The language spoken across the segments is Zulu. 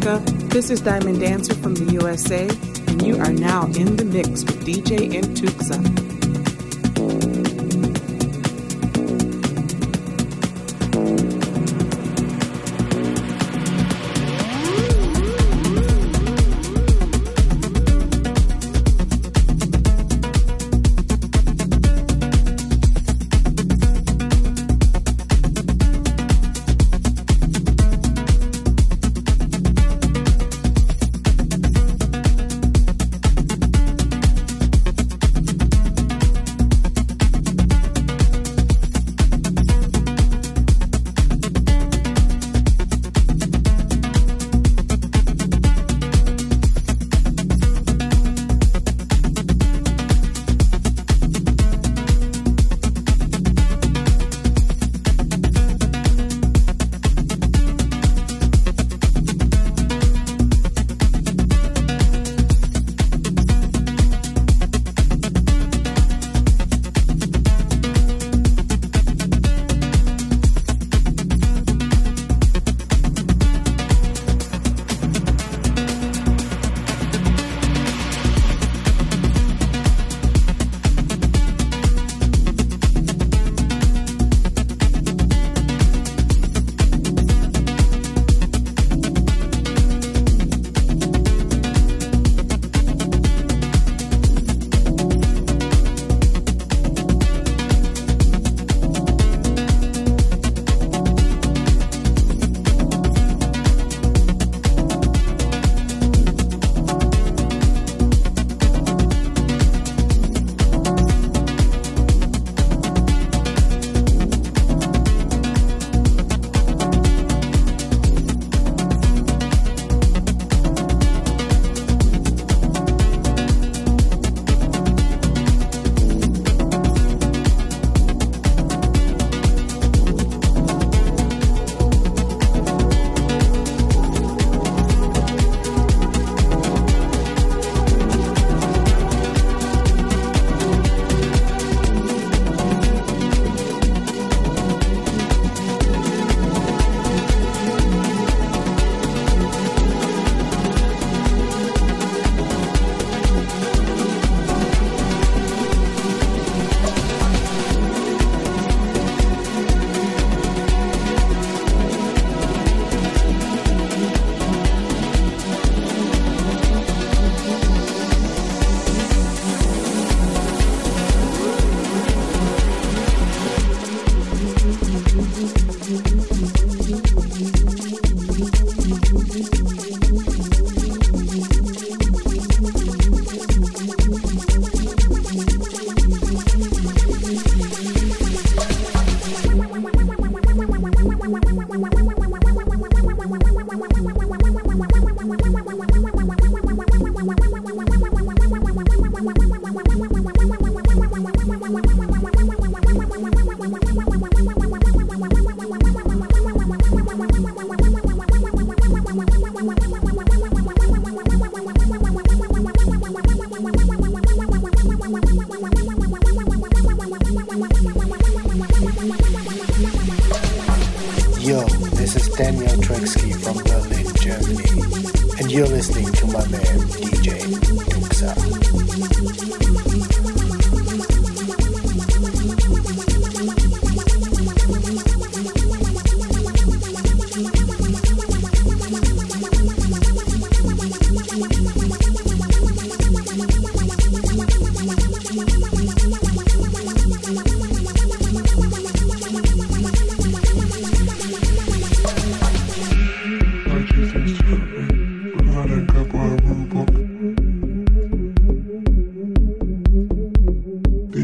This is Diamond Dancer from the USA, and you are now in the mix with DJ Intuksa.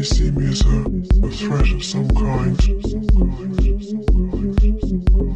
see me as a, a threat of some kind. Some kind, some kind, some kind